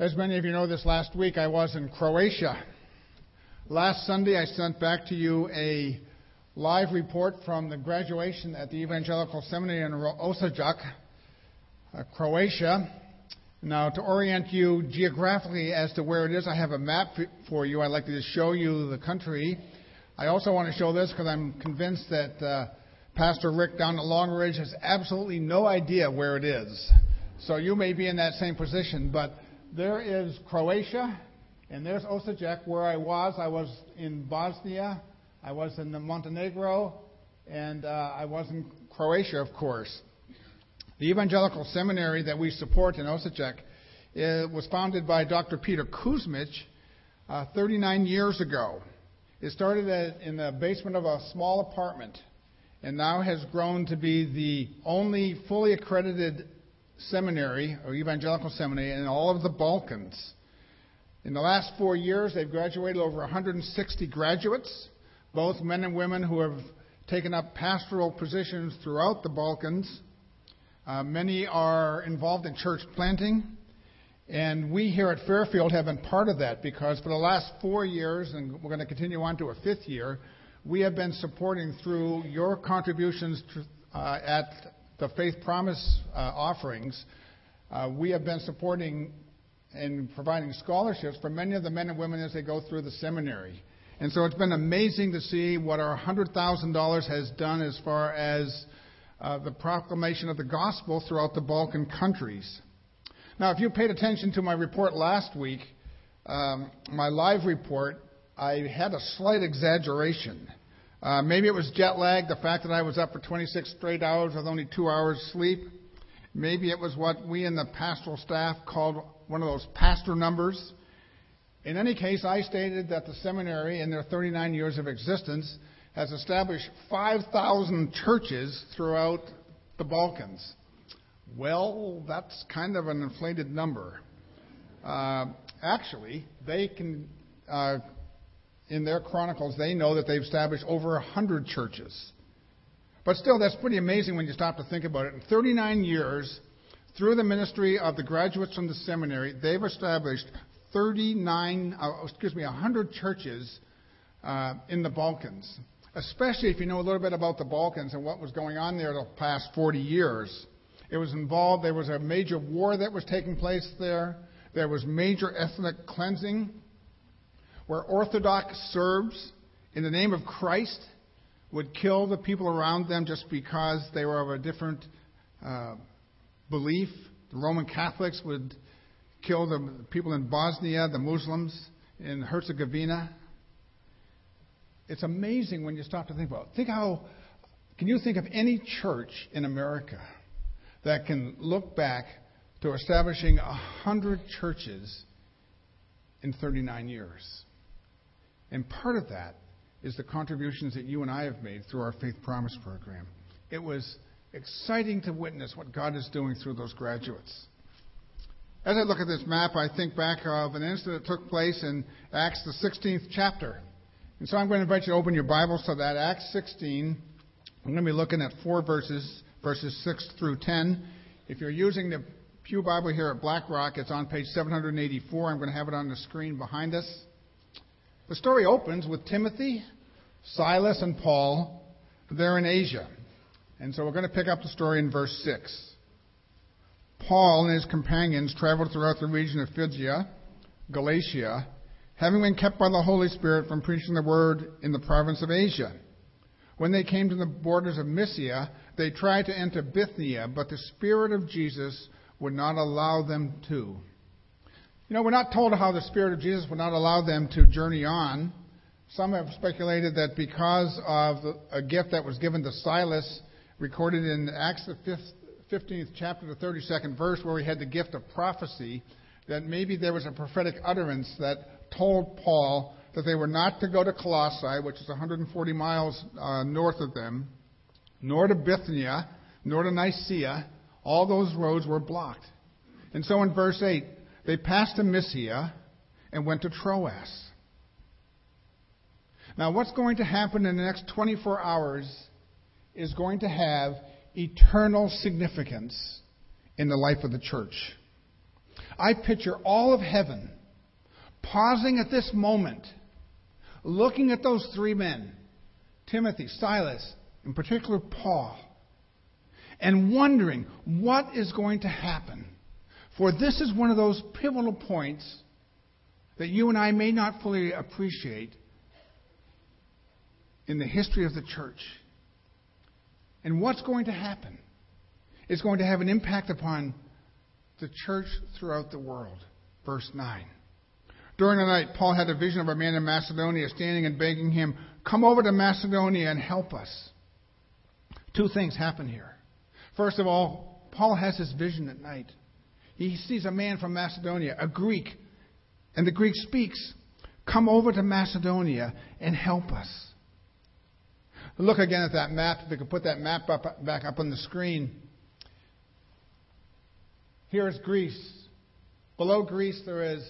As many of you know, this last week I was in Croatia. Last Sunday I sent back to you a live report from the graduation at the Evangelical Seminary in Osijek, uh, Croatia. Now, to orient you geographically as to where it is, I have a map for you. I'd like to just show you the country. I also want to show this because I'm convinced that uh, Pastor Rick down at Long Ridge has absolutely no idea where it is. So you may be in that same position, but there is Croatia, and there's Osijek, where I was. I was in Bosnia, I was in Montenegro, and uh, I was in Croatia, of course. The Evangelical Seminary that we support in Osijek was founded by Dr. Peter Kuzmich uh, 39 years ago. It started at, in the basement of a small apartment and now has grown to be the only fully accredited seminary or evangelical seminary in all of the Balkans. In the last four years, they've graduated over 160 graduates, both men and women who have taken up pastoral positions throughout the Balkans. Uh, many are involved in church planting, and we here at Fairfield have been part of that because for the last four years, and we're going to continue on to a fifth year, we have been supporting through your contributions to, uh, at the Faith Promise uh, offerings, uh, we have been supporting and providing scholarships for many of the men and women as they go through the seminary. And so it's been amazing to see what our $100,000 has done as far as uh, the proclamation of the gospel throughout the Balkan countries. Now, if you paid attention to my report last week, um, my live report, I had a slight exaggeration. Uh, maybe it was jet lag, the fact that I was up for 26 straight hours with only two hours sleep. Maybe it was what we in the pastoral staff called one of those pastor numbers. In any case, I stated that the seminary, in their 39 years of existence, has established 5,000 churches throughout the Balkans. Well, that's kind of an inflated number. Uh, actually, they can uh, in their chronicles, they know that they've established over 100 churches. But still, that's pretty amazing when you stop to think about it. In 39 years, through the ministry of the graduates from the seminary, they've established 39, uh, excuse me, 100 churches uh, in the Balkans. Especially if you know a little bit about the Balkans and what was going on there the past 40 years. It was involved, there was a major war that was taking place there. There was major ethnic cleansing where Orthodox Serbs, in the name of Christ, would kill the people around them just because they were of a different uh, belief. The Roman Catholics would kill the people in Bosnia, the Muslims in Herzegovina. It's amazing when you stop to think about it. Think how, can you think of any church in America that can look back to establishing a hundred churches in 39 years? And part of that is the contributions that you and I have made through our Faith Promise program. It was exciting to witness what God is doing through those graduates. As I look at this map, I think back of an incident that took place in Acts, the 16th chapter. And so I'm going to invite you to open your Bibles to that, Acts 16. I'm going to be looking at four verses, verses 6 through 10. If you're using the Pew Bible here at Black Rock, it's on page 784. I'm going to have it on the screen behind us. The story opens with Timothy, Silas, and Paul. They're in Asia. And so we're going to pick up the story in verse 6. Paul and his companions traveled throughout the region of Phrygia, Galatia, having been kept by the Holy Spirit from preaching the word in the province of Asia. When they came to the borders of Mysia, they tried to enter Bithynia, but the Spirit of Jesus would not allow them to. You know, we're not told how the Spirit of Jesus would not allow them to journey on. Some have speculated that because of a gift that was given to Silas, recorded in Acts the 15th chapter, the 32nd verse, where he had the gift of prophecy, that maybe there was a prophetic utterance that told Paul that they were not to go to Colossae, which is 140 miles uh, north of them, nor to Bithynia, nor to Nicaea. All those roads were blocked. And so in verse 8, they passed to Mysia and went to Troas. Now, what's going to happen in the next 24 hours is going to have eternal significance in the life of the church. I picture all of heaven pausing at this moment, looking at those three men Timothy, Silas, in particular Paul, and wondering what is going to happen. For this is one of those pivotal points that you and I may not fully appreciate in the history of the church. And what's going to happen is going to have an impact upon the church throughout the world. Verse 9. During the night, Paul had a vision of a man in Macedonia standing and begging him, Come over to Macedonia and help us. Two things happen here. First of all, Paul has this vision at night. He sees a man from Macedonia, a Greek, and the Greek speaks, Come over to Macedonia and help us. Look again at that map. If we could put that map up, back up on the screen. Here is Greece. Below Greece, there is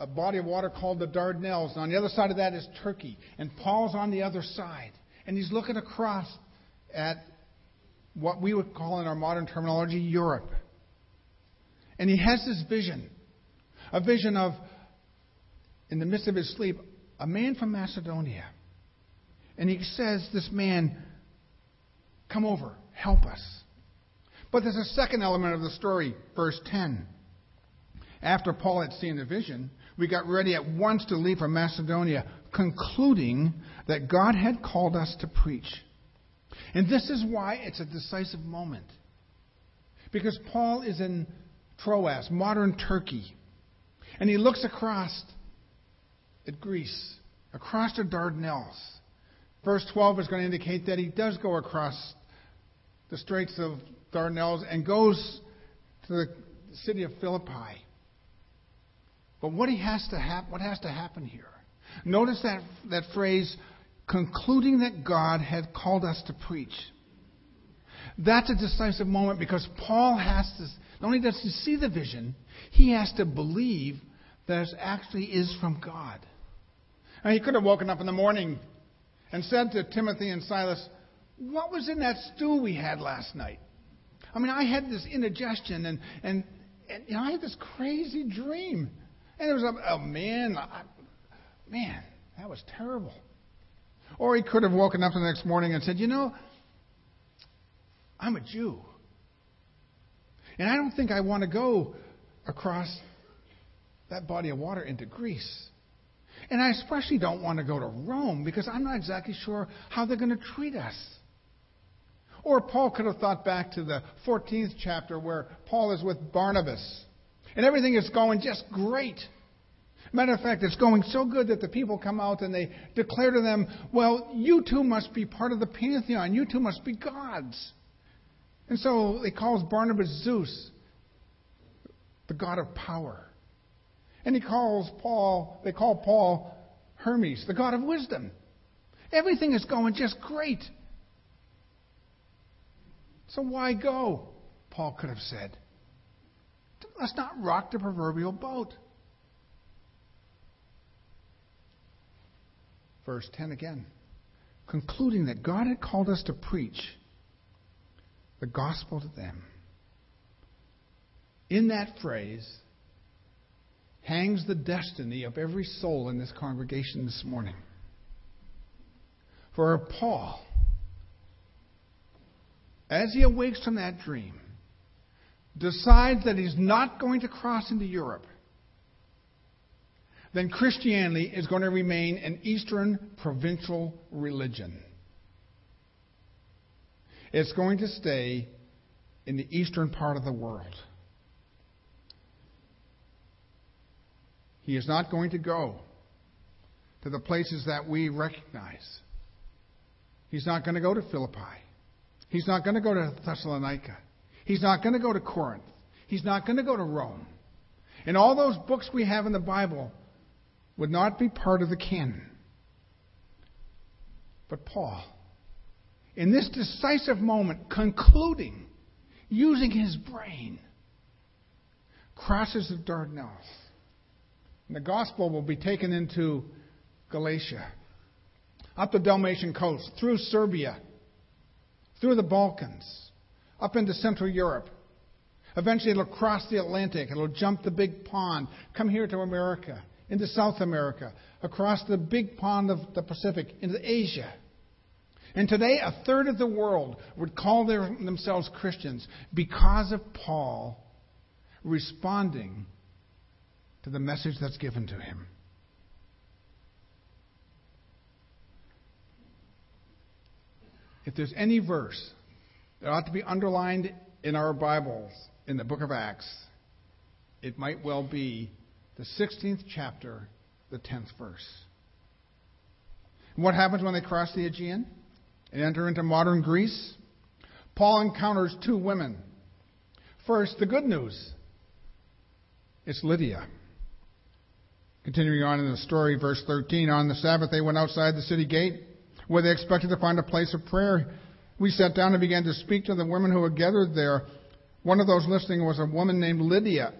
a body of water called the Dardanelles. And on the other side of that is Turkey. And Paul's on the other side. And he's looking across at what we would call in our modern terminology Europe. And he has this vision a vision of, in the midst of his sleep, a man from Macedonia. And he says, This man, come over, help us. But there's a second element of the story, verse 10. After Paul had seen the vision, we got ready at once to leave for Macedonia, concluding that God had called us to preach. And this is why it's a decisive moment. Because Paul is in Troas, modern Turkey, and he looks across at Greece, across the Dardanelles. Verse 12 is going to indicate that he does go across the Straits of Dardanelles and goes to the city of Philippi. But what he has to hap- what has to happen here? Notice that that phrase, concluding that God had called us to preach. That's a decisive moment because Paul has to not only does he see the vision, he has to believe that it actually is from God. Now he could have woken up in the morning and said to Timothy and Silas, What was in that stew we had last night? I mean, I had this indigestion and, and, and you know, I had this crazy dream. And there was a, a man, I, man, that was terrible. Or he could have woken up the next morning and said, You know, I'm a Jew. And I don't think I want to go across that body of water into Greece. And I especially don't want to go to Rome because I'm not exactly sure how they're going to treat us. Or Paul could have thought back to the 14th chapter where Paul is with Barnabas. And everything is going just great. Matter of fact, it's going so good that the people come out and they declare to them, Well, you too must be part of the pantheon. You too must be gods. And so he calls Barnabas Zeus, the god of power. And he calls Paul, they call Paul Hermes, the god of wisdom. Everything is going just great. So why go? Paul could have said. Let's not rock the proverbial boat. Verse 10 again. Concluding that God had called us to preach the gospel to them. In that phrase hangs the destiny of every soul in this congregation this morning. For Paul, as he awakes from that dream, decides that he's not going to cross into Europe, then Christianity is going to remain an Eastern provincial religion. It's going to stay in the eastern part of the world. He is not going to go to the places that we recognize. He's not going to go to Philippi. He's not going to go to Thessalonica. He's not going to go to Corinth. He's not going to go to Rome. And all those books we have in the Bible would not be part of the canon. But Paul, in this decisive moment, concluding, using his brain, crosses the Dardanelles. And the gospel will be taken into Galatia, up the Dalmatian coast, through Serbia, through the Balkans, up into Central Europe, Eventually, it'll cross the Atlantic. It'll jump the big pond, come here to America, into South America, across the big pond of the Pacific, into Asia. And today, a third of the world would call their, themselves Christians because of Paul responding to the message that's given to him. If there's any verse that ought to be underlined in our Bibles in the book of Acts, it might well be the 16th chapter, the 10th verse. And what happens when they cross the Aegean and enter into modern Greece? Paul encounters two women. First, the good news. It's Lydia. Continuing on in the story, verse 13, on the Sabbath they went outside the city gate where they expected to find a place of prayer. We sat down and began to speak to the women who were gathered there. One of those listening was a woman named Lydia,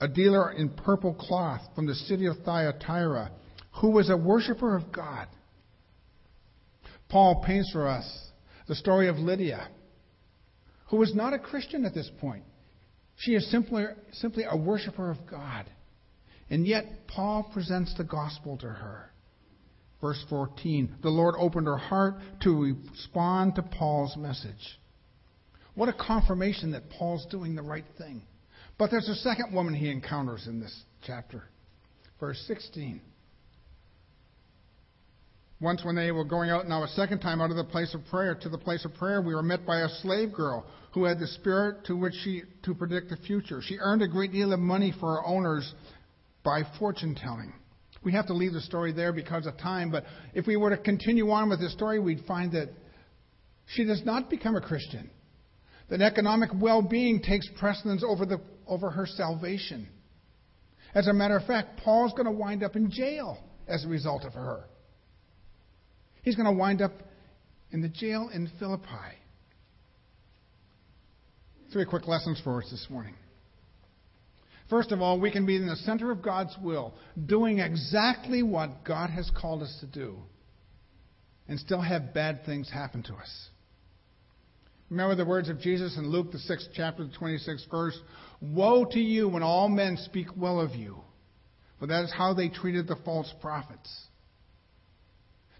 a dealer in purple cloth from the city of Thyatira, who was a worshiper of God. Paul paints for us the story of Lydia, who was not a Christian at this point. She is simply, simply a worshiper of God. And yet, Paul presents the gospel to her. Verse 14 The Lord opened her heart to respond to Paul's message. What a confirmation that Paul's doing the right thing. But there's a second woman he encounters in this chapter. Verse 16. Once, when they were going out now a second time out of the place of prayer to the place of prayer, we were met by a slave girl who had the spirit to which she to predict the future. She earned a great deal of money for her owners by fortune telling. We have to leave the story there because of time, but if we were to continue on with the story, we'd find that she does not become a Christian. That economic well being takes precedence over, the, over her salvation. As a matter of fact, Paul's going to wind up in jail as a result of her. He's going to wind up in the jail in Philippi. Three quick lessons for us this morning. First of all, we can be in the center of God's will, doing exactly what God has called us to do, and still have bad things happen to us. Remember the words of Jesus in Luke, the 6th chapter, the 26th verse Woe to you when all men speak well of you, for that is how they treated the false prophets.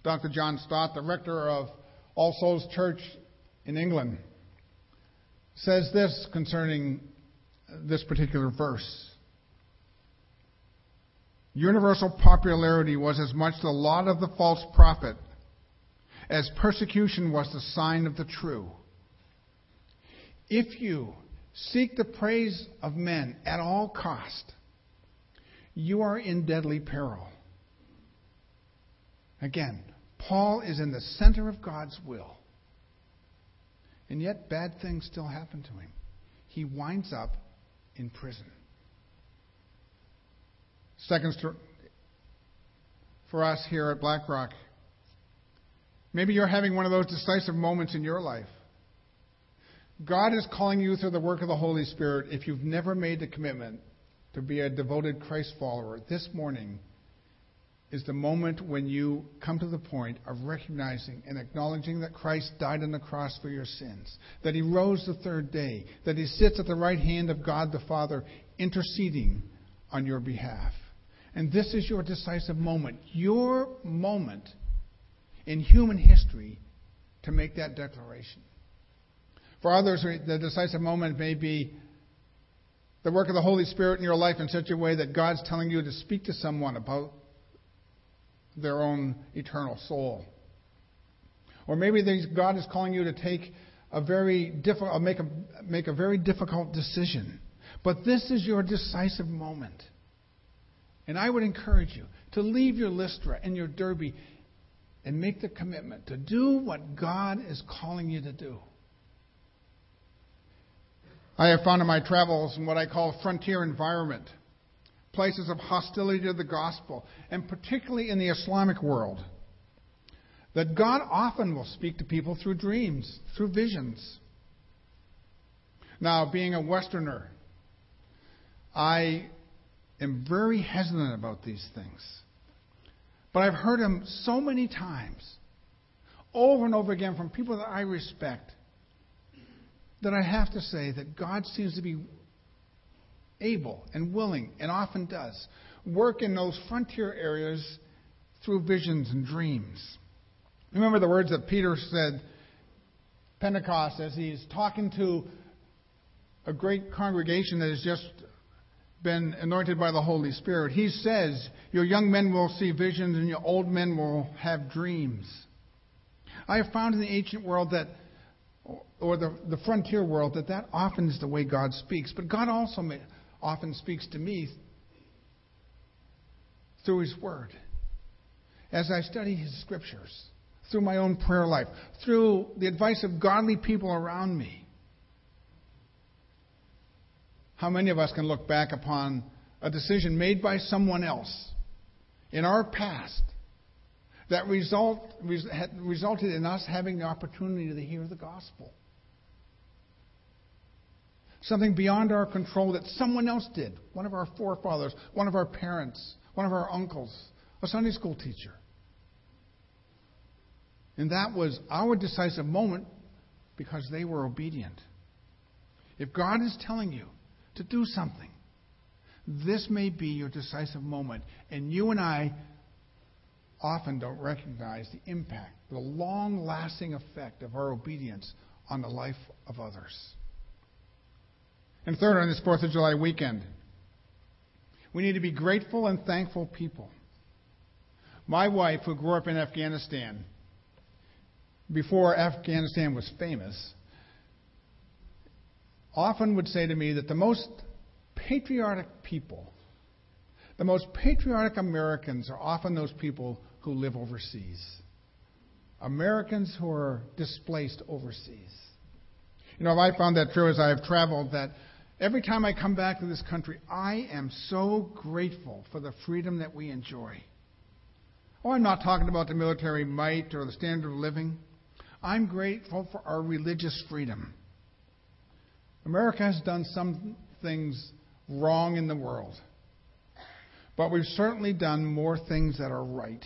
Dr. John Stott, the rector of All Souls Church in England, says this concerning this particular verse. Universal popularity was as much the lot of the false prophet as persecution was the sign of the true. If you seek the praise of men at all cost, you are in deadly peril. Again, Paul is in the center of God's will. And yet, bad things still happen to him. He winds up in prison. Second, for us here at Black Rock, maybe you're having one of those decisive moments in your life. God is calling you through the work of the Holy Spirit if you've never made the commitment to be a devoted Christ follower. This morning, is the moment when you come to the point of recognizing and acknowledging that Christ died on the cross for your sins, that he rose the third day, that he sits at the right hand of God the Father interceding on your behalf. And this is your decisive moment, your moment in human history to make that declaration. For others, the decisive moment may be the work of the Holy Spirit in your life in such a way that God's telling you to speak to someone about their own eternal soul. Or maybe God is calling you to take a very difficult, uh, make a, make a very difficult decision. But this is your decisive moment. And I would encourage you to leave your Lystra and your Derbe and make the commitment to do what God is calling you to do. I have found in my travels in what I call frontier environment places of hostility to the gospel, and particularly in the Islamic world. That God often will speak to people through dreams, through visions. Now, being a Westerner, I am very hesitant about these things. But I've heard them so many times, over and over again, from people that I respect, that I have to say that God seems to be able and willing, and often does, work in those frontier areas through visions and dreams. Remember the words that Peter said Pentecost as he's talking to a great congregation that has just been anointed by the Holy Spirit. He says, Your young men will see visions and your old men will have dreams. I have found in the ancient world that, or the, the frontier world, that that often is the way God speaks. But God also often speaks to me through His Word. As I study His Scriptures, through my own prayer life, through the advice of godly people around me. How many of us can look back upon a decision made by someone else in our past that result, resulted in us having the opportunity to hear the gospel? Something beyond our control that someone else did. One of our forefathers, one of our parents, one of our uncles, a Sunday school teacher. And that was our decisive moment because they were obedient. If God is telling you to do something, this may be your decisive moment. And you and I often don't recognize the impact, the long lasting effect of our obedience on the life of others. And third, on this 4th of July weekend, we need to be grateful and thankful people. My wife, who grew up in Afghanistan, before Afghanistan was famous, often would say to me that the most patriotic people, the most patriotic Americans are often those people who live overseas. Americans who are displaced overseas. You know, I found that true as I have traveled that every time I come back to this country, I am so grateful for the freedom that we enjoy. Oh, I'm not talking about the military might or the standard of living. I'm grateful for our religious freedom. America has done some things wrong in the world, but we've certainly done more things that are right.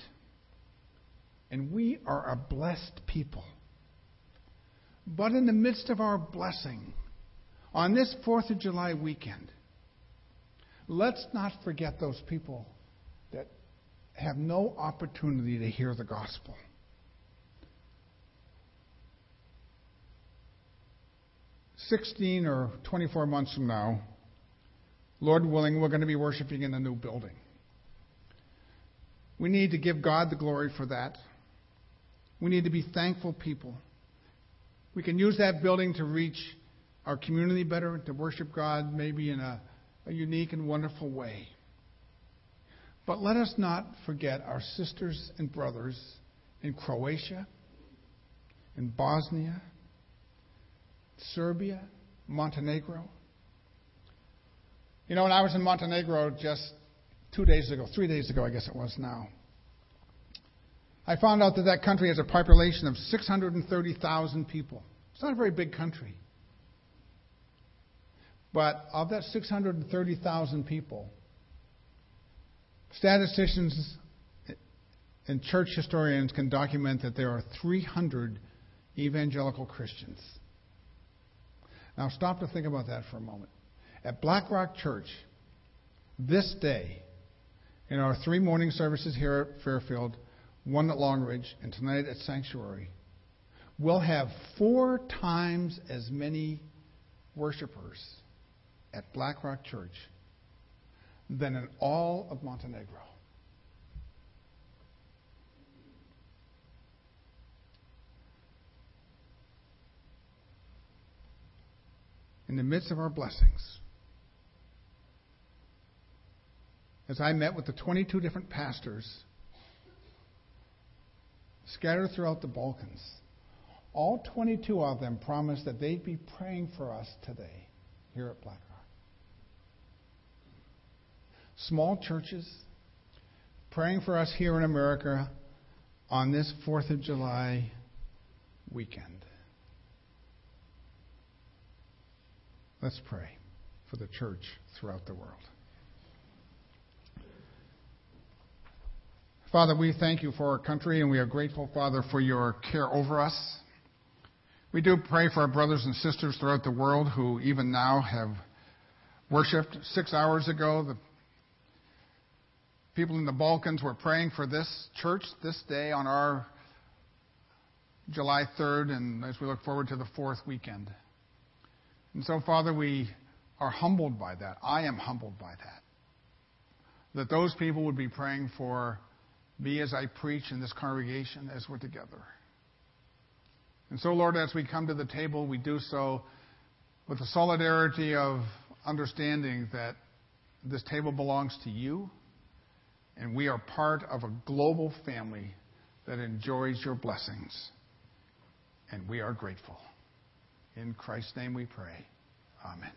And we are a blessed people. But in the midst of our blessing, on this 4th of July weekend, let's not forget those people that have no opportunity to hear the gospel. 16 or 24 months from now, Lord willing, we're going to be worshiping in the new building. We need to give God the glory for that. We need to be thankful people. We can use that building to reach our community better, to worship God maybe in a, a unique and wonderful way. But let us not forget our sisters and brothers in Croatia, in Bosnia, Serbia, Montenegro. You know, when I was in Montenegro just two days ago, three days ago, I guess it was now, I found out that that country has a population of 630,000 people. It's not a very big country. But of that 630,000 people, statisticians and church historians can document that there are 300 evangelical Christians. Now, stop to think about that for a moment. At Black Rock Church, this day, in our three morning services here at Fairfield, one at Longridge, and tonight at Sanctuary, we'll have four times as many worshipers at Black Rock Church than in all of Montenegro. in the midst of our blessings. As I met with the 22 different pastors scattered throughout the Balkans, all 22 of them promised that they'd be praying for us today here at Black Rock. Small churches praying for us here in America on this 4th of July weekend. Let's pray for the church throughout the world. Father, we thank you for our country and we are grateful, Father, for your care over us. We do pray for our brothers and sisters throughout the world who even now have worshipped six hours ago. The people in the Balkans were praying for this church this day on our July 3rd, and as we look forward to the fourth weekend. And so, Father, we are humbled by that. I am humbled by that. That those people would be praying for me as I preach in this congregation as we're together. And so, Lord, as we come to the table, we do so with the solidarity of understanding that this table belongs to you, and we are part of a global family that enjoys your blessings. And we are grateful. In Christ's name we pray. Amen.